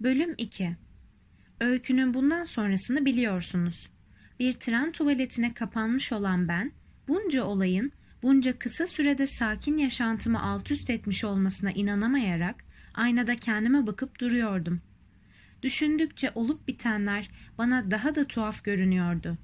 Bölüm 2 Öykünün bundan sonrasını biliyorsunuz. Bir tren tuvaletine kapanmış olan ben, bunca olayın, bunca kısa sürede sakin yaşantımı alt üst etmiş olmasına inanamayarak aynada kendime bakıp duruyordum. Düşündükçe olup bitenler bana daha da tuhaf görünüyordu.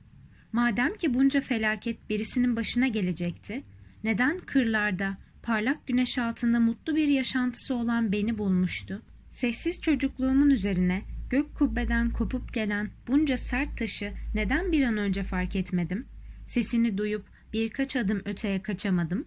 Madem ki bunca felaket birisinin başına gelecekti, neden kırlarda, parlak güneş altında mutlu bir yaşantısı olan beni bulmuştu? Sessiz çocukluğumun üzerine gök kubbeden kopup gelen bunca sert taşı neden bir an önce fark etmedim? Sesini duyup birkaç adım öteye kaçamadım.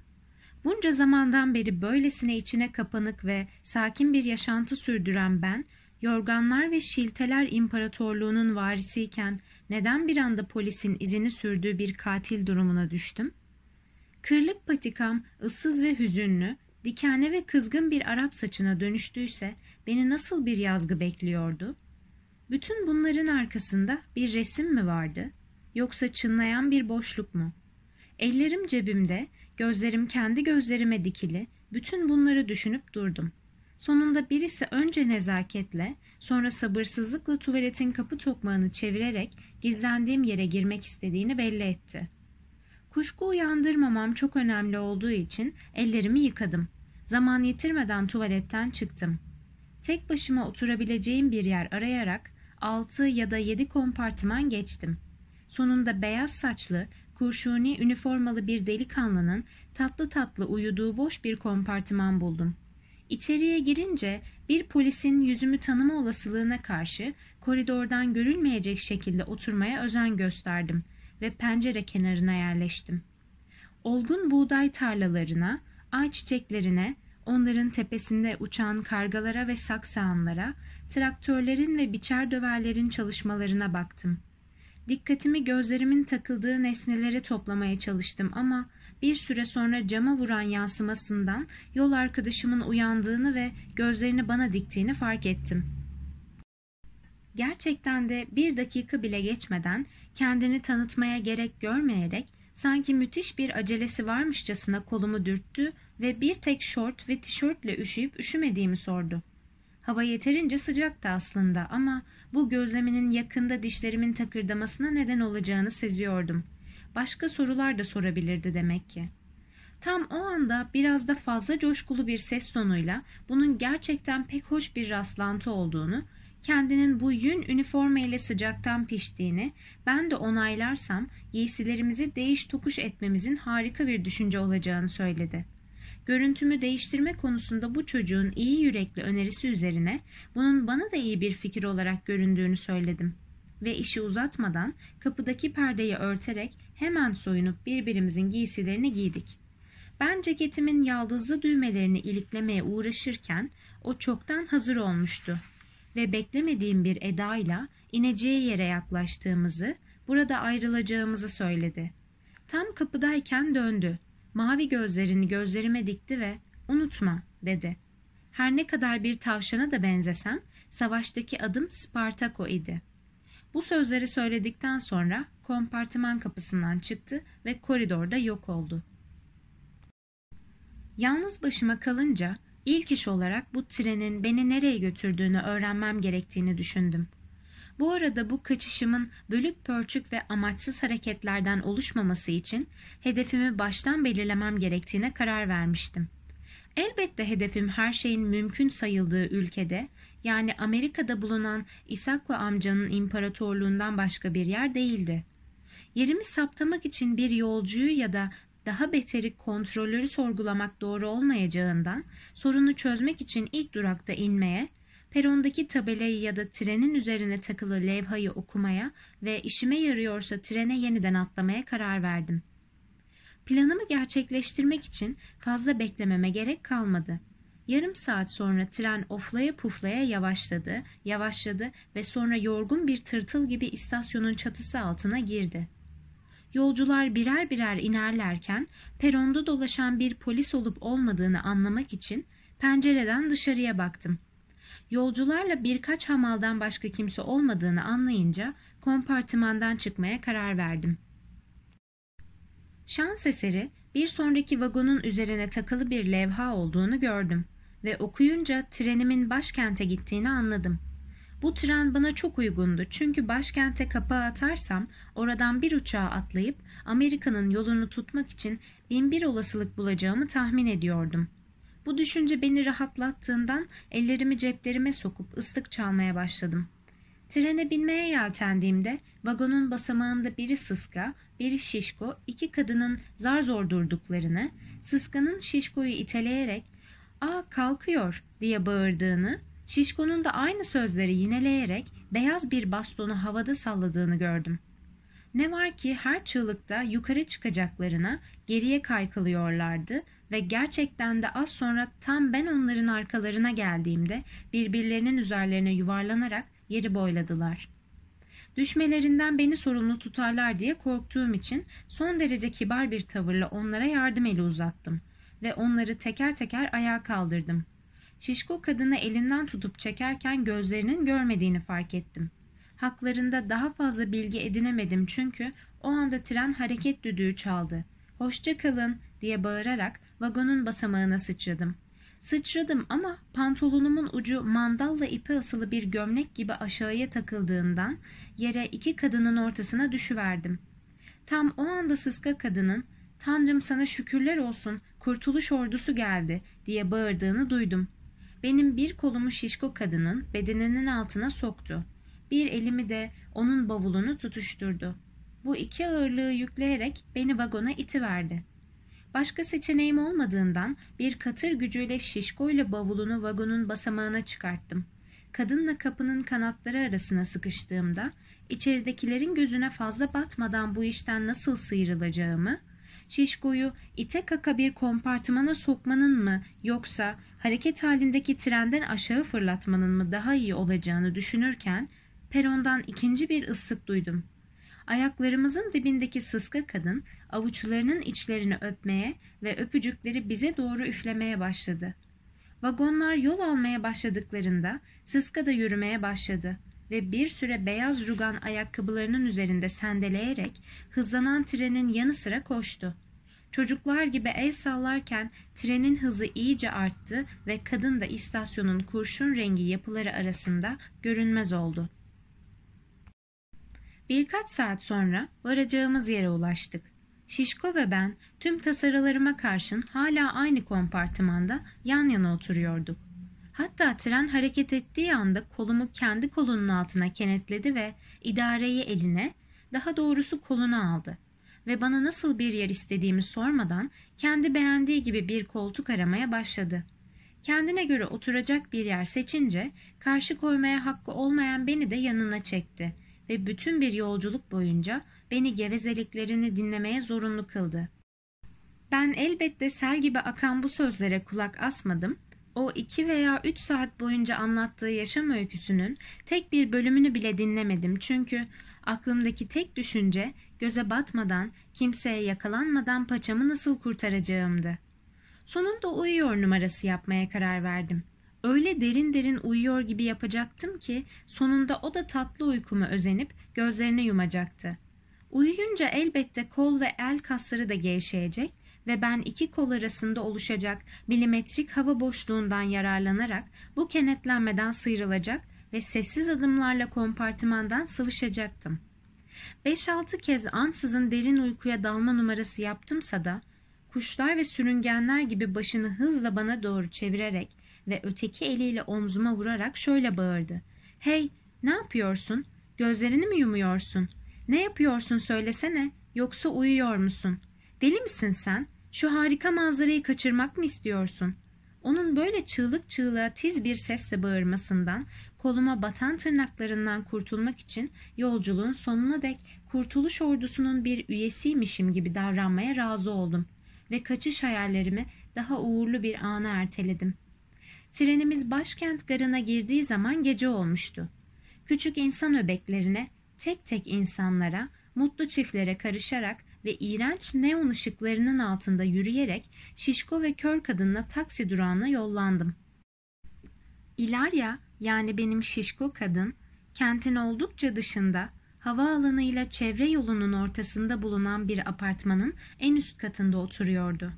Bunca zamandan beri böylesine içine kapanık ve sakin bir yaşantı sürdüren ben, yorganlar ve şilteler imparatorluğunun varisiyken neden bir anda polisin izini sürdüğü bir katil durumuna düştüm? Kırlık patikam ıssız ve hüzünlü, dikenli ve kızgın bir Arap saçına dönüştüyse beni nasıl bir yazgı bekliyordu? Bütün bunların arkasında bir resim mi vardı? Yoksa çınlayan bir boşluk mu? Ellerim cebimde, gözlerim kendi gözlerime dikili, bütün bunları düşünüp durdum. Sonunda birisi önce nezaketle, sonra sabırsızlıkla tuvaletin kapı tokmağını çevirerek gizlendiğim yere girmek istediğini belli etti. Kuşku uyandırmamam çok önemli olduğu için ellerimi yıkadım. Zaman yitirmeden tuvaletten çıktım. Tek başıma oturabileceğim bir yer arayarak altı ya da yedi kompartıman geçtim. Sonunda beyaz saçlı, kurşuni üniformalı bir delikanlının tatlı tatlı uyuduğu boş bir kompartıman buldum. İçeriye girince bir polisin yüzümü tanıma olasılığına karşı koridordan görülmeyecek şekilde oturmaya özen gösterdim ve pencere kenarına yerleştim. Olgun buğday tarlalarına, ay çiçeklerine, onların tepesinde uçan kargalara ve saksağanlara, traktörlerin ve biçer döverlerin çalışmalarına baktım. Dikkatimi gözlerimin takıldığı nesneleri toplamaya çalıştım ama bir süre sonra cama vuran yansımasından yol arkadaşımın uyandığını ve gözlerini bana diktiğini fark ettim. Gerçekten de bir dakika bile geçmeden kendini tanıtmaya gerek görmeyerek sanki müthiş bir acelesi varmışçasına kolumu dürttü ve bir tek şort ve tişörtle üşüyüp üşümediğimi sordu. Hava yeterince sıcaktı aslında ama bu gözleminin yakında dişlerimin takırdamasına neden olacağını seziyordum. Başka sorular da sorabilirdi demek ki. Tam o anda biraz da fazla coşkulu bir ses tonuyla bunun gerçekten pek hoş bir rastlantı olduğunu, kendinin bu yün üniforma ile sıcaktan piştiğini, ben de onaylarsam giysilerimizi değiş tokuş etmemizin harika bir düşünce olacağını söyledi. Görüntümü değiştirme konusunda bu çocuğun iyi yürekli önerisi üzerine bunun bana da iyi bir fikir olarak göründüğünü söyledim. Ve işi uzatmadan kapıdaki perdeyi örterek hemen soyunup birbirimizin giysilerini giydik. Ben ceketimin yaldızlı düğmelerini iliklemeye uğraşırken o çoktan hazır olmuştu ve beklemediğim bir edayla ineceği yere yaklaştığımızı, burada ayrılacağımızı söyledi. Tam kapıdayken döndü Mavi gözlerini gözlerime dikti ve unutma dedi. Her ne kadar bir tavşana da benzesem savaştaki adım Spartako idi. Bu sözleri söyledikten sonra kompartıman kapısından çıktı ve koridorda yok oldu. Yalnız başıma kalınca ilk iş olarak bu trenin beni nereye götürdüğünü öğrenmem gerektiğini düşündüm. Bu arada bu kaçışımın bölük pörçük ve amaçsız hareketlerden oluşmaması için hedefimi baştan belirlemem gerektiğine karar vermiştim. Elbette hedefim her şeyin mümkün sayıldığı ülkede yani Amerika'da bulunan Isakko amcanın imparatorluğundan başka bir yer değildi. Yerimi saptamak için bir yolcuyu ya da daha beteri kontrolörü sorgulamak doğru olmayacağından sorunu çözmek için ilk durakta inmeye perondaki tabelayı ya da trenin üzerine takılı levhayı okumaya ve işime yarıyorsa trene yeniden atlamaya karar verdim. Planımı gerçekleştirmek için fazla beklememe gerek kalmadı. Yarım saat sonra tren oflaya puflaya yavaşladı, yavaşladı ve sonra yorgun bir tırtıl gibi istasyonun çatısı altına girdi. Yolcular birer birer inerlerken peronda dolaşan bir polis olup olmadığını anlamak için pencereden dışarıya baktım. Yolcularla birkaç hamaldan başka kimse olmadığını anlayınca kompartımandan çıkmaya karar verdim. Şans eseri bir sonraki vagonun üzerine takılı bir levha olduğunu gördüm ve okuyunca trenimin başkente gittiğini anladım. Bu tren bana çok uygundu çünkü başkente kapağı atarsam oradan bir uçağa atlayıp Amerika'nın yolunu tutmak için bin bir olasılık bulacağımı tahmin ediyordum. Bu düşünce beni rahatlattığından ellerimi ceplerime sokup ıslık çalmaya başladım. Trene binmeye yeltendiğimde vagonun basamağında biri sıska, biri şişko, iki kadının zar zor durduklarını, sıskanın şişkoyu iteleyerek ''Aa kalkıyor'' diye bağırdığını, şişkonun da aynı sözleri yineleyerek beyaz bir bastonu havada salladığını gördüm. Ne var ki her çığlıkta yukarı çıkacaklarına geriye kaykılıyorlardı ve gerçekten de az sonra tam ben onların arkalarına geldiğimde birbirlerinin üzerlerine yuvarlanarak yeri boyladılar. Düşmelerinden beni sorumlu tutarlar diye korktuğum için son derece kibar bir tavırla onlara yardım eli uzattım ve onları teker teker ayağa kaldırdım. Şişko kadını elinden tutup çekerken gözlerinin görmediğini fark ettim. Haklarında daha fazla bilgi edinemedim çünkü o anda tren hareket düdüğü çaldı. Hoşça kalın diye bağırarak vagonun basamağına sıçradım. Sıçradım ama pantolonumun ucu mandalla ipe asılı bir gömlek gibi aşağıya takıldığından yere iki kadının ortasına düşüverdim. Tam o anda sıska kadının ''Tanrım sana şükürler olsun, kurtuluş ordusu geldi'' diye bağırdığını duydum. Benim bir kolumu şişko kadının bedeninin altına soktu. Bir elimi de onun bavulunu tutuşturdu. Bu iki ağırlığı yükleyerek beni vagona itiverdi. Başka seçeneğim olmadığından bir katır gücüyle şişkoyla bavulunu vagonun basamağına çıkarttım. Kadınla kapının kanatları arasına sıkıştığımda içeridekilerin gözüne fazla batmadan bu işten nasıl sıyrılacağımı, şişkoyu ite kaka bir kompartımana sokmanın mı yoksa hareket halindeki trenden aşağı fırlatmanın mı daha iyi olacağını düşünürken perondan ikinci bir ıslık duydum. Ayaklarımızın dibindeki sıska kadın avuçlarının içlerini öpmeye ve öpücükleri bize doğru üflemeye başladı. Vagonlar yol almaya başladıklarında sıska da yürümeye başladı ve bir süre beyaz rugan ayakkabılarının üzerinde sendeleyerek hızlanan trenin yanı sıra koştu. Çocuklar gibi el sallarken trenin hızı iyice arttı ve kadın da istasyonun kurşun rengi yapıları arasında görünmez oldu. Birkaç saat sonra varacağımız yere ulaştık. Şişko ve ben tüm tasarılarıma karşın hala aynı kompartımanda yan yana oturuyorduk. Hatta tren hareket ettiği anda kolumu kendi kolunun altına kenetledi ve idareyi eline, daha doğrusu koluna aldı ve bana nasıl bir yer istediğimi sormadan kendi beğendiği gibi bir koltuk aramaya başladı. Kendine göre oturacak bir yer seçince karşı koymaya hakkı olmayan beni de yanına çekti ve bütün bir yolculuk boyunca beni gevezeliklerini dinlemeye zorunlu kıldı. Ben elbette sel gibi akan bu sözlere kulak asmadım. O iki veya üç saat boyunca anlattığı yaşam öyküsünün tek bir bölümünü bile dinlemedim çünkü aklımdaki tek düşünce göze batmadan, kimseye yakalanmadan paçamı nasıl kurtaracağımdı. Sonunda uyuyor numarası yapmaya karar verdim. Öyle derin derin uyuyor gibi yapacaktım ki sonunda o da tatlı uykuma özenip gözlerini yumacaktı. Uyuyunca elbette kol ve el kasları da gevşeyecek ve ben iki kol arasında oluşacak milimetrik hava boşluğundan yararlanarak bu kenetlenmeden sıyrılacak ve sessiz adımlarla kompartımandan sıvışacaktım. Beş altı kez ansızın derin uykuya dalma numarası yaptımsa da kuşlar ve sürüngenler gibi başını hızla bana doğru çevirerek ve öteki eliyle omzuma vurarak şöyle bağırdı. Hey ne yapıyorsun? Gözlerini mi yumuyorsun? Ne yapıyorsun söylesene yoksa uyuyor musun? Deli misin sen? Şu harika manzarayı kaçırmak mı istiyorsun? Onun böyle çığlık çığlığa tiz bir sesle bağırmasından koluma batan tırnaklarından kurtulmak için yolculuğun sonuna dek kurtuluş ordusunun bir üyesiymişim gibi davranmaya razı oldum ve kaçış hayallerimi daha uğurlu bir ana erteledim. Trenimiz başkent garına girdiği zaman gece olmuştu. Küçük insan öbeklerine, tek tek insanlara, mutlu çiftlere karışarak ve iğrenç neon ışıklarının altında yürüyerek şişko ve kör kadınla taksi durağına yollandım. İlarya yani benim şişko kadın kentin oldukça dışında havaalanıyla çevre yolunun ortasında bulunan bir apartmanın en üst katında oturuyordu.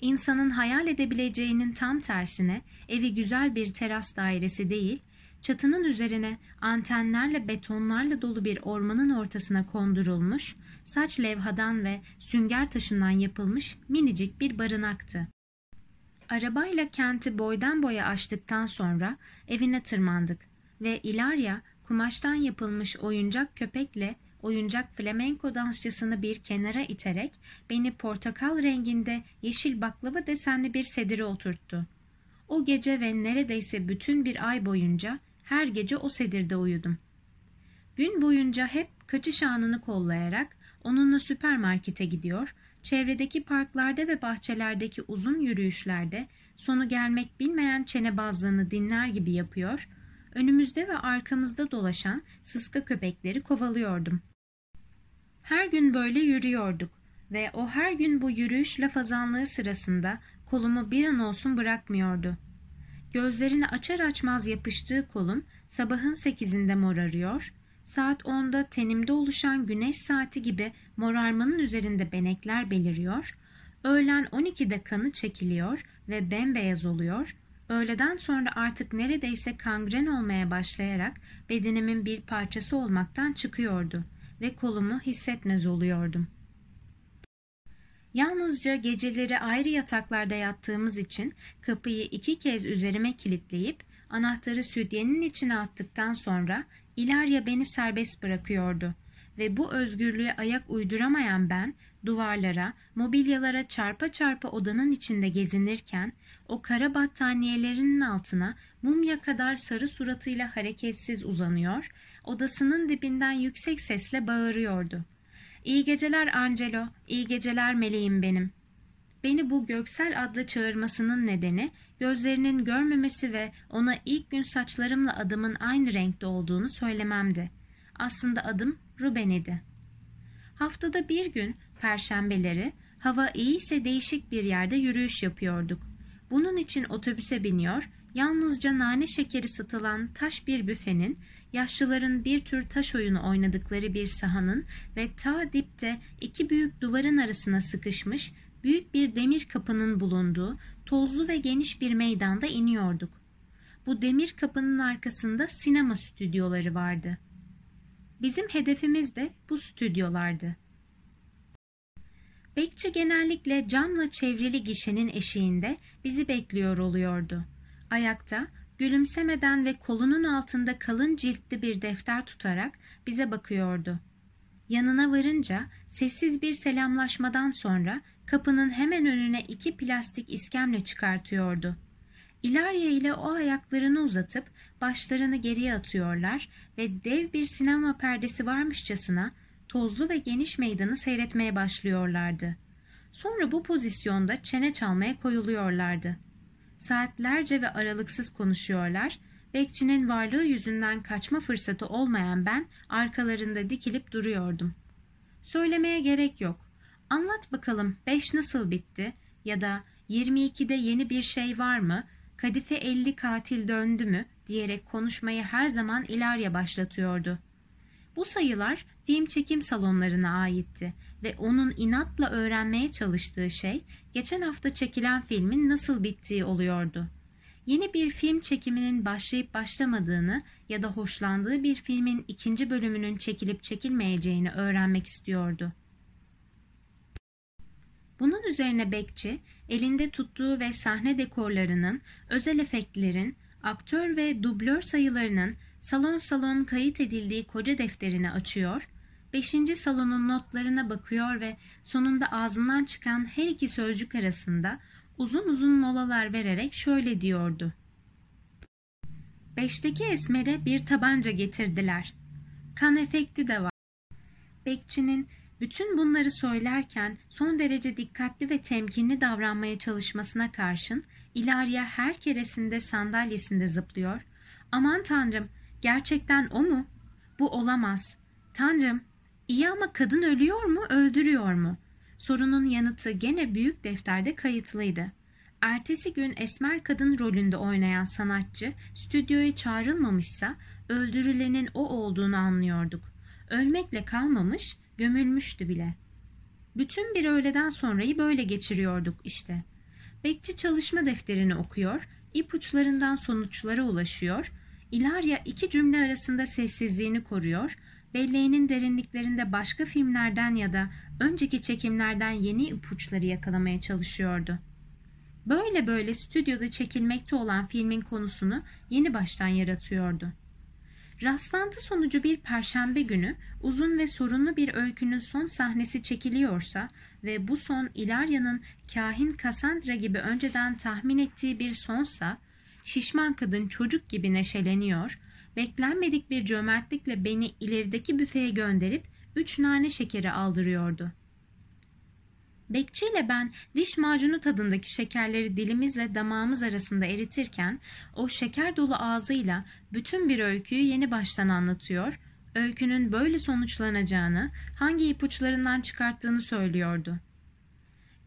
İnsanın hayal edebileceğinin tam tersine evi güzel bir teras dairesi değil, çatının üzerine antenlerle betonlarla dolu bir ormanın ortasına kondurulmuş, saç levhadan ve sünger taşından yapılmış minicik bir barınaktı. Arabayla kenti boydan boya açtıktan sonra evine tırmandık ve İlarya kumaştan yapılmış oyuncak köpekle oyuncak flamenko dansçısını bir kenara iterek beni portakal renginde yeşil baklava desenli bir sedire oturttu. O gece ve neredeyse bütün bir ay boyunca her gece o sedirde uyudum. Gün boyunca hep kaçış anını kollayarak onunla süpermarkete gidiyor, çevredeki parklarda ve bahçelerdeki uzun yürüyüşlerde sonu gelmek bilmeyen çenebazlığını dinler gibi yapıyor, önümüzde ve arkamızda dolaşan sıska köpekleri kovalıyordum. Her gün böyle yürüyorduk ve o her gün bu yürüyüş lafazanlığı sırasında kolumu bir an olsun bırakmıyordu. Gözlerini açar açmaz yapıştığı kolum sabahın sekizinde morarıyor, saat onda tenimde oluşan güneş saati gibi morarmanın üzerinde benekler beliriyor, öğlen 12'de kanı çekiliyor ve bembeyaz oluyor, öğleden sonra artık neredeyse kangren olmaya başlayarak bedenimin bir parçası olmaktan çıkıyordu ve kolumu hissetmez oluyordum. Yalnızca geceleri ayrı yataklarda yattığımız için kapıyı iki kez üzerime kilitleyip anahtarı sütyenin içine attıktan sonra İlarya beni serbest bırakıyordu ve bu özgürlüğe ayak uyduramayan ben duvarlara, mobilyalara çarpa çarpa odanın içinde gezinirken o kara battaniyelerinin altına mumya kadar sarı suratıyla hareketsiz uzanıyor, odasının dibinden yüksek sesle bağırıyordu. İyi geceler Angelo, iyi geceler meleğim benim. Beni bu Göksel adlı çağırmasının nedeni gözlerinin görmemesi ve ona ilk gün saçlarımla adımın aynı renkte olduğunu söylememdi. Aslında adım Ruben idi. Haftada bir gün perşembeleri hava iyiyse değişik bir yerde yürüyüş yapıyorduk. Bunun için otobüse biniyor, yalnızca nane şekeri satılan taş bir büfenin, yaşlıların bir tür taş oyunu oynadıkları bir sahanın ve ta dipte iki büyük duvarın arasına sıkışmış büyük bir demir kapının bulunduğu tozlu ve geniş bir meydanda iniyorduk. Bu demir kapının arkasında sinema stüdyoları vardı. Bizim hedefimiz de bu stüdyolardı. Bekçi genellikle camla çevrili gişenin eşiğinde bizi bekliyor oluyordu. Ayakta, gülümsemeden ve kolunun altında kalın ciltli bir defter tutarak bize bakıyordu. Yanına varınca sessiz bir selamlaşmadan sonra kapının hemen önüne iki plastik iskemle çıkartıyordu. İlarya ile o ayaklarını uzatıp başlarını geriye atıyorlar ve dev bir sinema perdesi varmışçasına tozlu ve geniş meydanı seyretmeye başlıyorlardı. Sonra bu pozisyonda çene çalmaya koyuluyorlardı. Saatlerce ve aralıksız konuşuyorlar. Bekçinin varlığı yüzünden kaçma fırsatı olmayan ben arkalarında dikilip duruyordum. Söylemeye gerek yok. Anlat bakalım 5 nasıl bitti ya da 22'de yeni bir şey var mı? Kadife 50 katil döndü mü? diyerek konuşmayı her zaman İlarya başlatıyordu. Bu sayılar film çekim salonlarına aitti ve onun inatla öğrenmeye çalıştığı şey geçen hafta çekilen filmin nasıl bittiği oluyordu. Yeni bir film çekiminin başlayıp başlamadığını ya da hoşlandığı bir filmin ikinci bölümünün çekilip çekilmeyeceğini öğrenmek istiyordu. Bunun üzerine bekçi elinde tuttuğu ve sahne dekorlarının, özel efektlerin, aktör ve dublör sayılarının salon salon kayıt edildiği koca defterini açıyor, beşinci salonun notlarına bakıyor ve sonunda ağzından çıkan her iki sözcük arasında uzun uzun molalar vererek şöyle diyordu. Beşteki esmere bir tabanca getirdiler. Kan efekti de var. Bekçinin bütün bunları söylerken son derece dikkatli ve temkinli davranmaya çalışmasına karşın İlarya her keresinde sandalyesinde zıplıyor. Aman tanrım gerçekten o mu? Bu olamaz. Tanrım iyi ama kadın ölüyor mu öldürüyor mu? Sorunun yanıtı gene büyük defterde kayıtlıydı. Ertesi gün esmer kadın rolünde oynayan sanatçı stüdyoya çağrılmamışsa öldürülenin o olduğunu anlıyorduk. Ölmekle kalmamış, gömülmüştü bile. Bütün bir öğleden sonrayı böyle geçiriyorduk işte. Bekçi çalışma defterini okuyor, ipuçlarından sonuçlara ulaşıyor, İlarya iki cümle arasında sessizliğini koruyor, belleğinin derinliklerinde başka filmlerden ya da önceki çekimlerden yeni ipuçları yakalamaya çalışıyordu. Böyle böyle stüdyoda çekilmekte olan filmin konusunu yeni baştan yaratıyordu. Rastlantı sonucu bir perşembe günü uzun ve sorunlu bir öykünün son sahnesi çekiliyorsa ve bu son İlarya'nın kahin Cassandra gibi önceden tahmin ettiği bir sonsa, şişman kadın çocuk gibi neşeleniyor, beklenmedik bir cömertlikle beni ilerideki büfeye gönderip üç nane şekeri aldırıyordu. Bekçi ile ben diş macunu tadındaki şekerleri dilimizle damağımız arasında eritirken o şeker dolu ağzıyla bütün bir öyküyü yeni baştan anlatıyor, öykünün böyle sonuçlanacağını, hangi ipuçlarından çıkarttığını söylüyordu.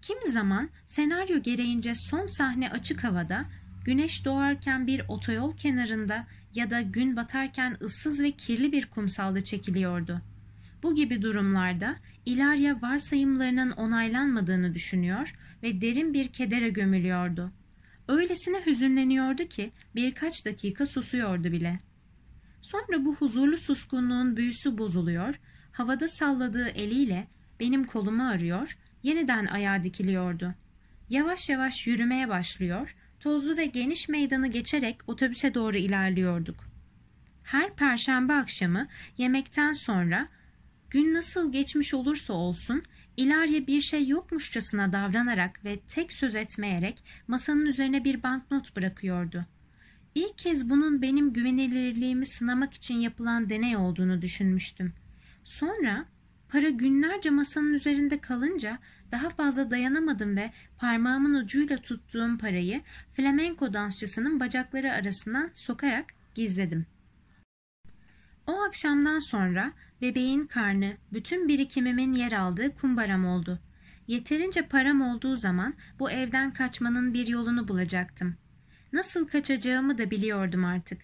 Kimi zaman senaryo gereğince son sahne açık havada, güneş doğarken bir otoyol kenarında ya da gün batarken ıssız ve kirli bir kumsalda çekiliyordu. Bu gibi durumlarda İlarya varsayımlarının onaylanmadığını düşünüyor ve derin bir kedere gömülüyordu. Öylesine hüzünleniyordu ki birkaç dakika susuyordu bile. Sonra bu huzurlu suskunluğun büyüsü bozuluyor, havada salladığı eliyle benim kolumu arıyor, yeniden ayağa dikiliyordu. Yavaş yavaş yürümeye başlıyor, tozlu ve geniş meydanı geçerek otobüse doğru ilerliyorduk. Her perşembe akşamı yemekten sonra gün nasıl geçmiş olursa olsun İlarya bir şey yokmuşçasına davranarak ve tek söz etmeyerek masanın üzerine bir banknot bırakıyordu. İlk kez bunun benim güvenilirliğimi sınamak için yapılan deney olduğunu düşünmüştüm. Sonra para günlerce masanın üzerinde kalınca daha fazla dayanamadım ve parmağımın ucuyla tuttuğum parayı flamenko dansçısının bacakları arasından sokarak gizledim. O akşamdan sonra bebeğin karnı bütün birikimimin yer aldığı kumbaram oldu. Yeterince param olduğu zaman bu evden kaçmanın bir yolunu bulacaktım. Nasıl kaçacağımı da biliyordum artık.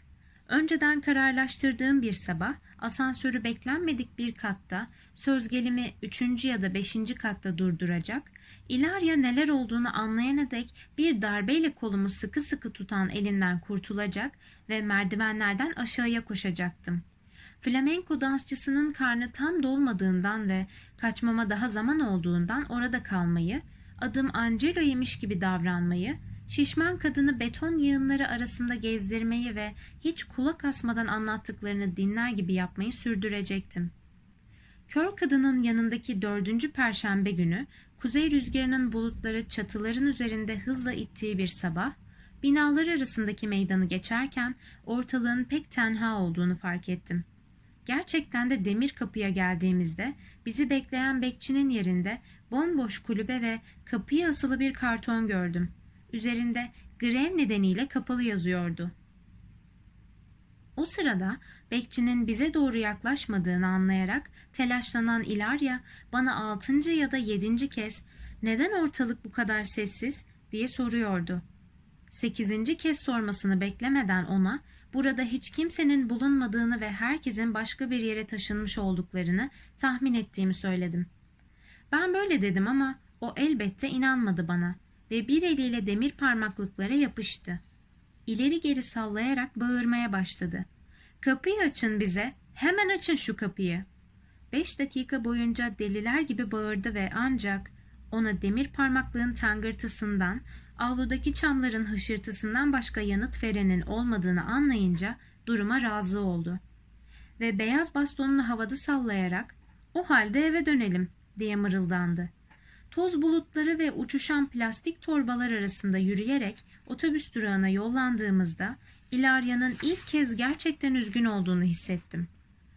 Önceden kararlaştırdığım bir sabah asansörü beklenmedik bir katta, söz gelimi üçüncü ya da beşinci katta durduracak, İlarya neler olduğunu anlayana dek bir darbeyle kolumu sıkı sıkı tutan elinden kurtulacak ve merdivenlerden aşağıya koşacaktım. Flamenko dansçısının karnı tam dolmadığından ve kaçmama daha zaman olduğundan orada kalmayı, adım Angelo'ymış gibi davranmayı, şişman kadını beton yığınları arasında gezdirmeyi ve hiç kulak asmadan anlattıklarını dinler gibi yapmayı sürdürecektim. Kör kadının yanındaki dördüncü perşembe günü kuzey rüzgarının bulutları çatıların üzerinde hızla ittiği bir sabah, binalar arasındaki meydanı geçerken ortalığın pek tenha olduğunu fark ettim. Gerçekten de demir kapıya geldiğimizde bizi bekleyen bekçinin yerinde bomboş kulübe ve kapıya asılı bir karton gördüm. Üzerinde grev nedeniyle kapalı yazıyordu. O sırada bekçinin bize doğru yaklaşmadığını anlayarak telaşlanan İlarya bana altıncı ya da yedinci kez neden ortalık bu kadar sessiz diye soruyordu. Sekizinci kez sormasını beklemeden ona burada hiç kimsenin bulunmadığını ve herkesin başka bir yere taşınmış olduklarını tahmin ettiğimi söyledim. Ben böyle dedim ama o elbette inanmadı bana ve bir eliyle demir parmaklıklara yapıştı. İleri geri sallayarak bağırmaya başladı. Kapıyı açın bize, hemen açın şu kapıyı. Beş dakika boyunca deliler gibi bağırdı ve ancak ona demir parmaklığın tangırtısından, avludaki çamların hışırtısından başka yanıt verenin olmadığını anlayınca duruma razı oldu. Ve beyaz bastonunu havada sallayarak o halde eve dönelim diye mırıldandı. Toz bulutları ve uçuşan plastik torbalar arasında yürüyerek otobüs durağına yollandığımızda İlarya'nın ilk kez gerçekten üzgün olduğunu hissettim.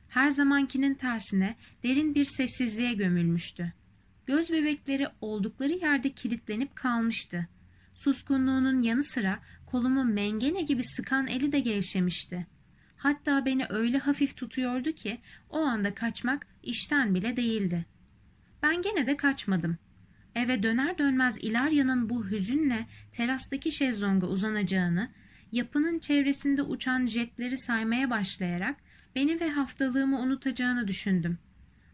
Her zamankinin tersine derin bir sessizliğe gömülmüştü. Göz bebekleri oldukları yerde kilitlenip kalmıştı. Suskunluğunun yanı sıra kolumu mengene gibi sıkan eli de gevşemişti. Hatta beni öyle hafif tutuyordu ki o anda kaçmak işten bile değildi. Ben gene de kaçmadım. Eve döner dönmez İlarya'nın bu hüzünle terastaki şezlonga uzanacağını, yapının çevresinde uçan jetleri saymaya başlayarak beni ve haftalığımı unutacağını düşündüm.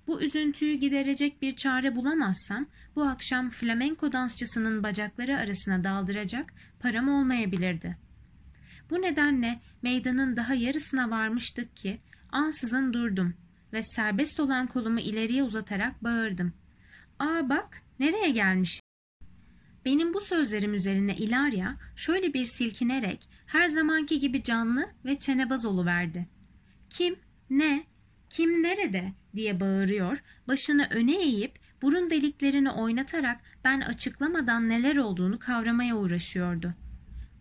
Bu üzüntüyü giderecek bir çare bulamazsam bu akşam flamenko dansçısının bacakları arasına daldıracak param olmayabilirdi. Bu nedenle meydanın daha yarısına varmıştık ki ansızın durdum ve serbest olan kolumu ileriye uzatarak bağırdım. Aa bak nereye gelmiş? Benim bu sözlerim üzerine İlarya şöyle bir silkinerek her zamanki gibi canlı ve çenebaz verdi. Kim, ne, kim nerede diye bağırıyor, başını öne eğip burun deliklerini oynatarak ben açıklamadan neler olduğunu kavramaya uğraşıyordu.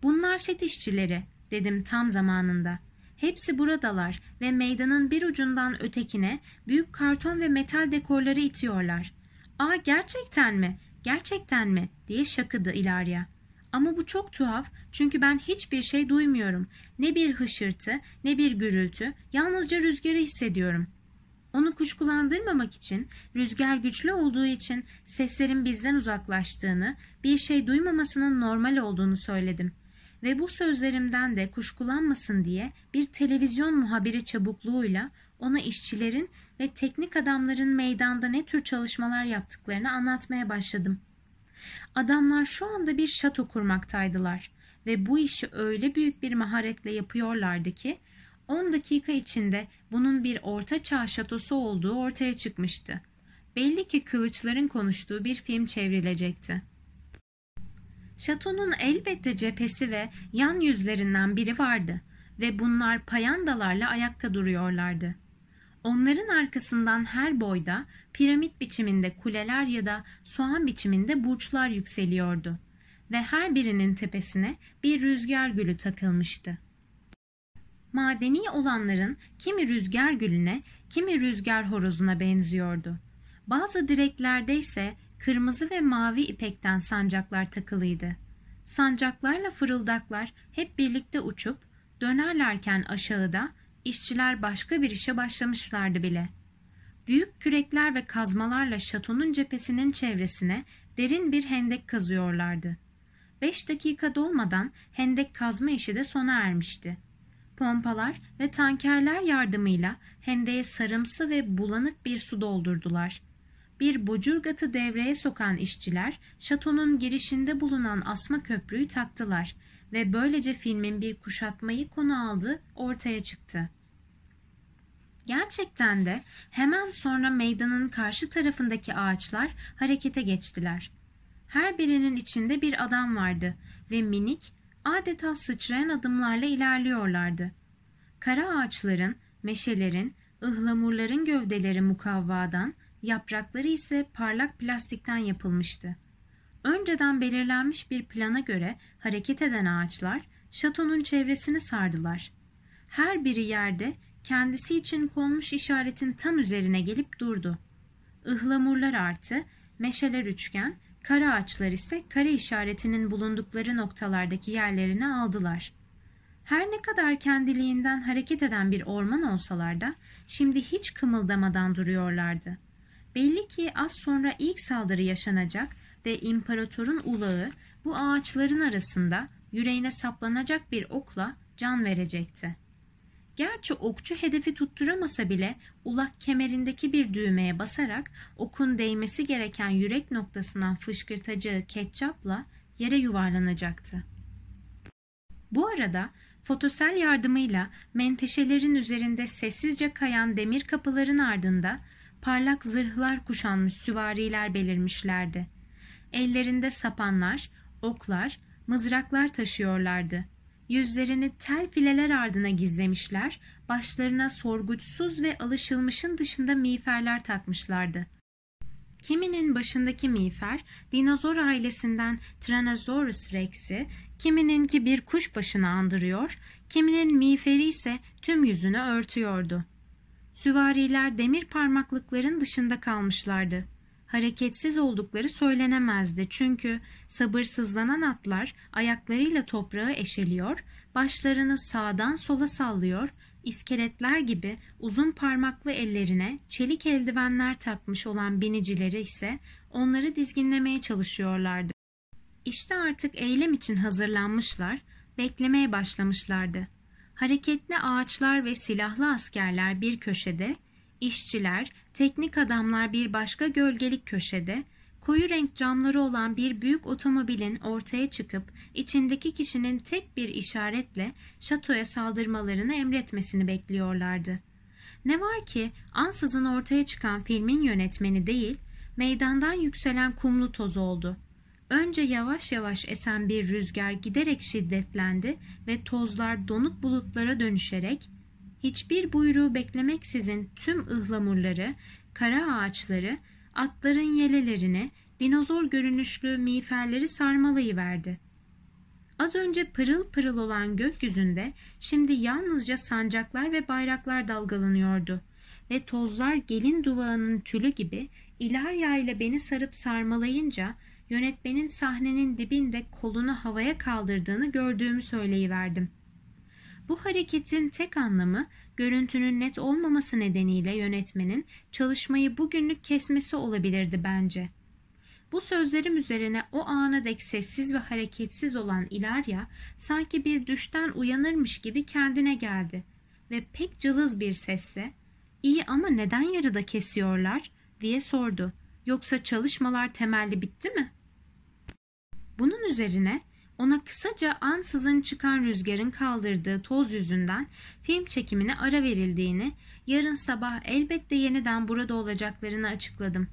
Bunlar set işçileri dedim tam zamanında. Hepsi buradalar ve meydanın bir ucundan ötekine büyük karton ve metal dekorları itiyorlar. Aa gerçekten mi? Gerçekten mi? diye şakıdı İlarya. Ama bu çok tuhaf çünkü ben hiçbir şey duymuyorum. Ne bir hışırtı ne bir gürültü yalnızca rüzgarı hissediyorum. Onu kuşkulandırmamak için rüzgar güçlü olduğu için seslerin bizden uzaklaştığını bir şey duymamasının normal olduğunu söyledim. Ve bu sözlerimden de kuşkulanmasın diye bir televizyon muhabiri çabukluğuyla ona işçilerin ve teknik adamların meydanda ne tür çalışmalar yaptıklarını anlatmaya başladım.'' Adamlar şu anda bir şato kurmaktaydılar ve bu işi öyle büyük bir maharetle yapıyorlardı ki 10 dakika içinde bunun bir orta çağ şatosu olduğu ortaya çıkmıştı. Belli ki kılıçların konuştuğu bir film çevrilecekti. Şatonun elbette cephesi ve yan yüzlerinden biri vardı ve bunlar payandalarla ayakta duruyorlardı. Onların arkasından her boyda piramit biçiminde kuleler ya da soğan biçiminde burçlar yükseliyordu ve her birinin tepesine bir rüzgar gülü takılmıştı. Madeni olanların kimi rüzgar gülüne, kimi rüzgar horozuna benziyordu. Bazı direklerde ise kırmızı ve mavi ipekten sancaklar takılıydı. Sancaklarla fırıldaklar hep birlikte uçup dönerlerken aşağıda işçiler başka bir işe başlamışlardı bile. Büyük kürekler ve kazmalarla şatonun cephesinin çevresine derin bir hendek kazıyorlardı. Beş dakika dolmadan hendek kazma işi de sona ermişti. Pompalar ve tankerler yardımıyla hendeğe sarımsı ve bulanık bir su doldurdular. Bir bocurgatı devreye sokan işçiler şatonun girişinde bulunan asma köprüyü taktılar ve böylece filmin bir kuşatmayı konu aldı ortaya çıktı. Gerçekten de hemen sonra meydanın karşı tarafındaki ağaçlar harekete geçtiler. Her birinin içinde bir adam vardı ve minik, adeta sıçrayan adımlarla ilerliyorlardı. Kara ağaçların, meşelerin, ıhlamurların gövdeleri mukavvadan, yaprakları ise parlak plastikten yapılmıştı. Önceden belirlenmiş bir plana göre hareket eden ağaçlar şatonun çevresini sardılar. Her biri yerde kendisi için konmuş işaretin tam üzerine gelip durdu. Ihlamurlar artı, meşeler üçgen, kara ağaçlar ise kare işaretinin bulundukları noktalardaki yerlerini aldılar. Her ne kadar kendiliğinden hareket eden bir orman olsalar da şimdi hiç kımıldamadan duruyorlardı. Belli ki az sonra ilk saldırı yaşanacak ve imparatorun ulağı bu ağaçların arasında yüreğine saplanacak bir okla can verecekti. Gerçi okçu hedefi tutturamasa bile ulak kemerindeki bir düğmeye basarak okun değmesi gereken yürek noktasından fışkırtacağı ketçapla yere yuvarlanacaktı. Bu arada fotosel yardımıyla menteşelerin üzerinde sessizce kayan demir kapıların ardında parlak zırhlar kuşanmış süvariler belirmişlerdi. Ellerinde sapanlar, oklar, mızraklar taşıyorlardı. Yüzlerini tel fileler ardına gizlemişler, başlarına sorguçsuz ve alışılmışın dışında miğferler takmışlardı. Kiminin başındaki miğfer dinozor ailesinden Tyrannosaurus rex'i, kimininki bir kuş başını andırıyor, kiminin miğferi ise tüm yüzünü örtüyordu. Süvariler demir parmaklıkların dışında kalmışlardı hareketsiz oldukları söylenemezdi çünkü sabırsızlanan atlar ayaklarıyla toprağı eşeliyor, başlarını sağdan sola sallıyor, iskeletler gibi uzun parmaklı ellerine çelik eldivenler takmış olan binicileri ise onları dizginlemeye çalışıyorlardı. İşte artık eylem için hazırlanmışlar, beklemeye başlamışlardı. Hareketli ağaçlar ve silahlı askerler bir köşede, işçiler, teknik adamlar bir başka gölgelik köşede, koyu renk camları olan bir büyük otomobilin ortaya çıkıp içindeki kişinin tek bir işaretle şatoya saldırmalarını emretmesini bekliyorlardı. Ne var ki ansızın ortaya çıkan filmin yönetmeni değil, meydandan yükselen kumlu toz oldu. Önce yavaş yavaş esen bir rüzgar giderek şiddetlendi ve tozlar donuk bulutlara dönüşerek hiçbir buyruğu beklemeksizin tüm ıhlamurları, kara ağaçları, atların yelelerini, dinozor görünüşlü miğferleri sarmalayıverdi. Az önce pırıl pırıl olan gökyüzünde şimdi yalnızca sancaklar ve bayraklar dalgalanıyordu ve tozlar gelin duvağının tülü gibi İlarya ile beni sarıp sarmalayınca yönetmenin sahnenin dibinde kolunu havaya kaldırdığını gördüğümü söyleyiverdim. Bu hareketin tek anlamı görüntünün net olmaması nedeniyle yönetmenin çalışmayı bugünlük kesmesi olabilirdi bence. Bu sözlerim üzerine o ana dek sessiz ve hareketsiz olan İlarya sanki bir düşten uyanırmış gibi kendine geldi ve pek cılız bir sesle ''İyi ama neden yarıda kesiyorlar?'' diye sordu. ''Yoksa çalışmalar temelli bitti mi?'' Bunun üzerine ona kısaca ansızın çıkan rüzgarın kaldırdığı toz yüzünden film çekimine ara verildiğini, yarın sabah elbette yeniden burada olacaklarını açıkladım.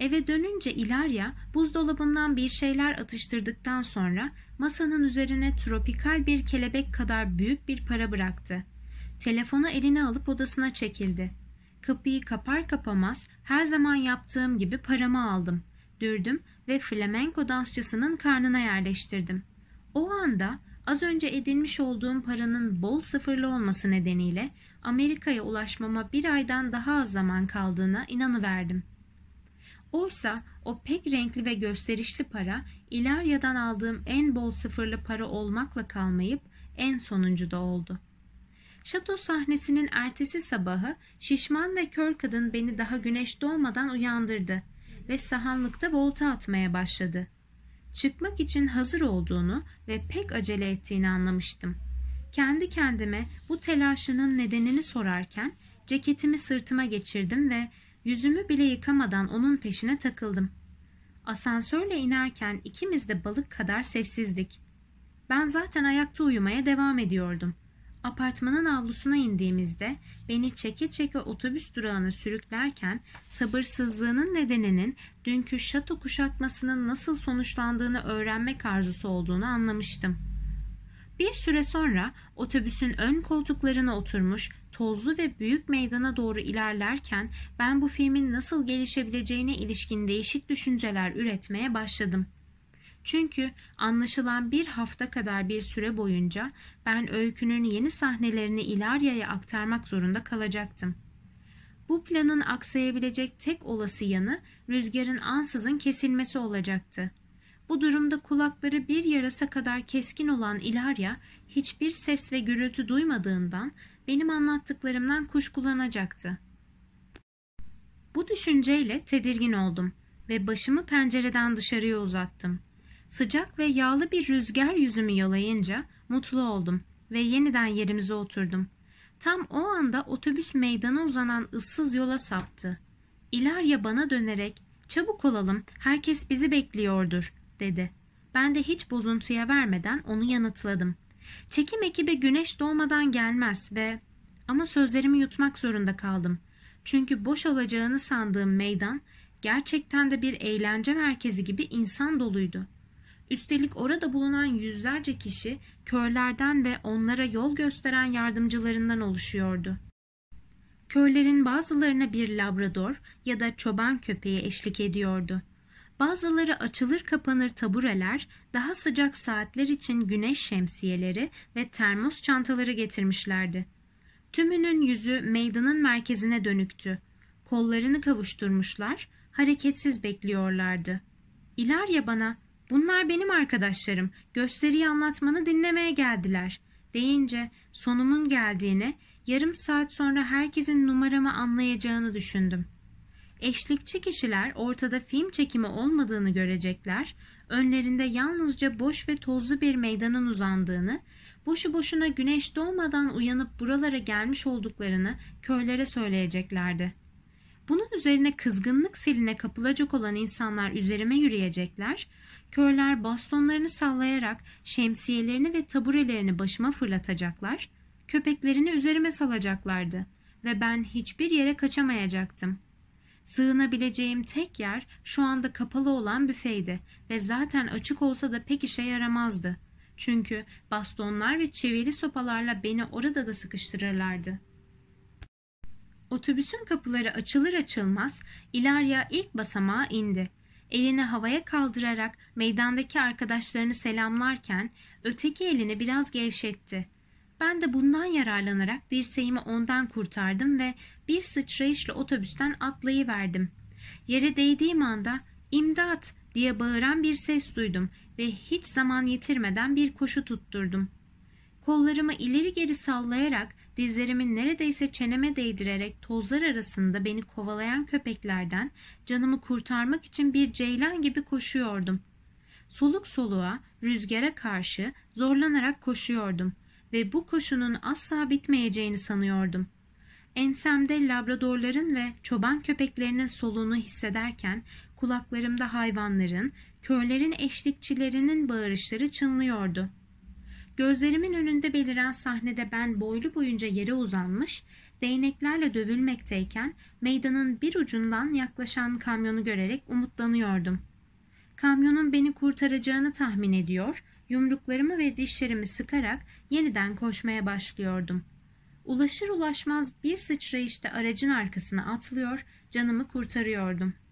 Eve dönünce İlarya buzdolabından bir şeyler atıştırdıktan sonra masanın üzerine tropikal bir kelebek kadar büyük bir para bıraktı. Telefonu eline alıp odasına çekildi. Kapıyı kapar kapamaz her zaman yaptığım gibi paramı aldım. Dürdüm ve flamenko dansçısının karnına yerleştirdim. O anda az önce edinmiş olduğum paranın bol sıfırlı olması nedeniyle Amerika'ya ulaşmama bir aydan daha az zaman kaldığına inanıverdim. Oysa o pek renkli ve gösterişli para İlarya'dan aldığım en bol sıfırlı para olmakla kalmayıp en sonuncu da oldu. Şato sahnesinin ertesi sabahı şişman ve kör kadın beni daha güneş doğmadan uyandırdı ve sahanlıkta volta atmaya başladı. Çıkmak için hazır olduğunu ve pek acele ettiğini anlamıştım. Kendi kendime bu telaşının nedenini sorarken ceketimi sırtıma geçirdim ve yüzümü bile yıkamadan onun peşine takıldım. Asansörle inerken ikimiz de balık kadar sessizdik. Ben zaten ayakta uyumaya devam ediyordum.'' Apartmanın avlusuna indiğimizde beni çeke çeke otobüs durağına sürüklerken sabırsızlığının nedeninin dünkü şato kuşatmasının nasıl sonuçlandığını öğrenmek arzusu olduğunu anlamıştım. Bir süre sonra otobüsün ön koltuklarına oturmuş tozlu ve büyük meydana doğru ilerlerken ben bu filmin nasıl gelişebileceğine ilişkin değişik düşünceler üretmeye başladım.'' Çünkü anlaşılan bir hafta kadar bir süre boyunca ben öykünün yeni sahnelerini İlarya'ya aktarmak zorunda kalacaktım. Bu planın aksayabilecek tek olası yanı rüzgarın ansızın kesilmesi olacaktı. Bu durumda kulakları bir yarasa kadar keskin olan İlarya hiçbir ses ve gürültü duymadığından benim anlattıklarımdan kuşkulanacaktı. Bu düşünceyle tedirgin oldum ve başımı pencereden dışarıya uzattım. Sıcak ve yağlı bir rüzgar yüzümü yalayınca mutlu oldum ve yeniden yerimize oturdum. Tam o anda otobüs meydana uzanan ıssız yola saptı. İlarya bana dönerek çabuk olalım herkes bizi bekliyordur dedi. Ben de hiç bozuntuya vermeden onu yanıtladım. Çekim ekibi güneş doğmadan gelmez ve ama sözlerimi yutmak zorunda kaldım. Çünkü boş olacağını sandığım meydan gerçekten de bir eğlence merkezi gibi insan doluydu. Üstelik orada bulunan yüzlerce kişi körlerden ve onlara yol gösteren yardımcılarından oluşuyordu. Körlerin bazılarına bir labrador ya da çoban köpeği eşlik ediyordu. Bazıları açılır kapanır tabureler, daha sıcak saatler için güneş şemsiyeleri ve termos çantaları getirmişlerdi. Tümünün yüzü meydanın merkezine dönüktü. Kollarını kavuşturmuşlar, hareketsiz bekliyorlardı. İlarya bana Bunlar benim arkadaşlarım. Gösteriyi anlatmanı dinlemeye geldiler. Deyince sonumun geldiğini, yarım saat sonra herkesin numaramı anlayacağını düşündüm. Eşlikçi kişiler ortada film çekimi olmadığını görecekler, önlerinde yalnızca boş ve tozlu bir meydanın uzandığını, boşu boşuna güneş doğmadan uyanıp buralara gelmiş olduklarını köylere söyleyeceklerdi. Bunun üzerine kızgınlık seline kapılacak olan insanlar üzerime yürüyecekler, körler bastonlarını sallayarak şemsiyelerini ve taburelerini başıma fırlatacaklar, köpeklerini üzerime salacaklardı ve ben hiçbir yere kaçamayacaktım. Sığınabileceğim tek yer şu anda kapalı olan büfeydi ve zaten açık olsa da pek işe yaramazdı. Çünkü bastonlar ve çivili sopalarla beni orada da sıkıştırırlardı. Otobüsün kapıları açılır açılmaz İlarya ilk basamağa indi. Elini havaya kaldırarak meydandaki arkadaşlarını selamlarken öteki elini biraz gevşetti. Ben de bundan yararlanarak dirseğimi ondan kurtardım ve bir sıçrayışla otobüsten atlayıverdim. Yere değdiğim anda imdat diye bağıran bir ses duydum ve hiç zaman yitirmeden bir koşu tutturdum. Kollarımı ileri geri sallayarak dizlerimi neredeyse çeneme değdirerek tozlar arasında beni kovalayan köpeklerden canımı kurtarmak için bir ceylan gibi koşuyordum. Soluk soluğa, rüzgara karşı zorlanarak koşuyordum ve bu koşunun asla bitmeyeceğini sanıyordum. Ensemde labradorların ve çoban köpeklerinin soluğunu hissederken kulaklarımda hayvanların, köylerin eşlikçilerinin bağırışları çınlıyordu. Gözlerimin önünde beliren sahnede ben boylu boyunca yere uzanmış, değneklerle dövülmekteyken meydanın bir ucundan yaklaşan kamyonu görerek umutlanıyordum. Kamyonun beni kurtaracağını tahmin ediyor, yumruklarımı ve dişlerimi sıkarak yeniden koşmaya başlıyordum. Ulaşır ulaşmaz bir sıçrayışta aracın arkasına atlıyor, canımı kurtarıyordum.''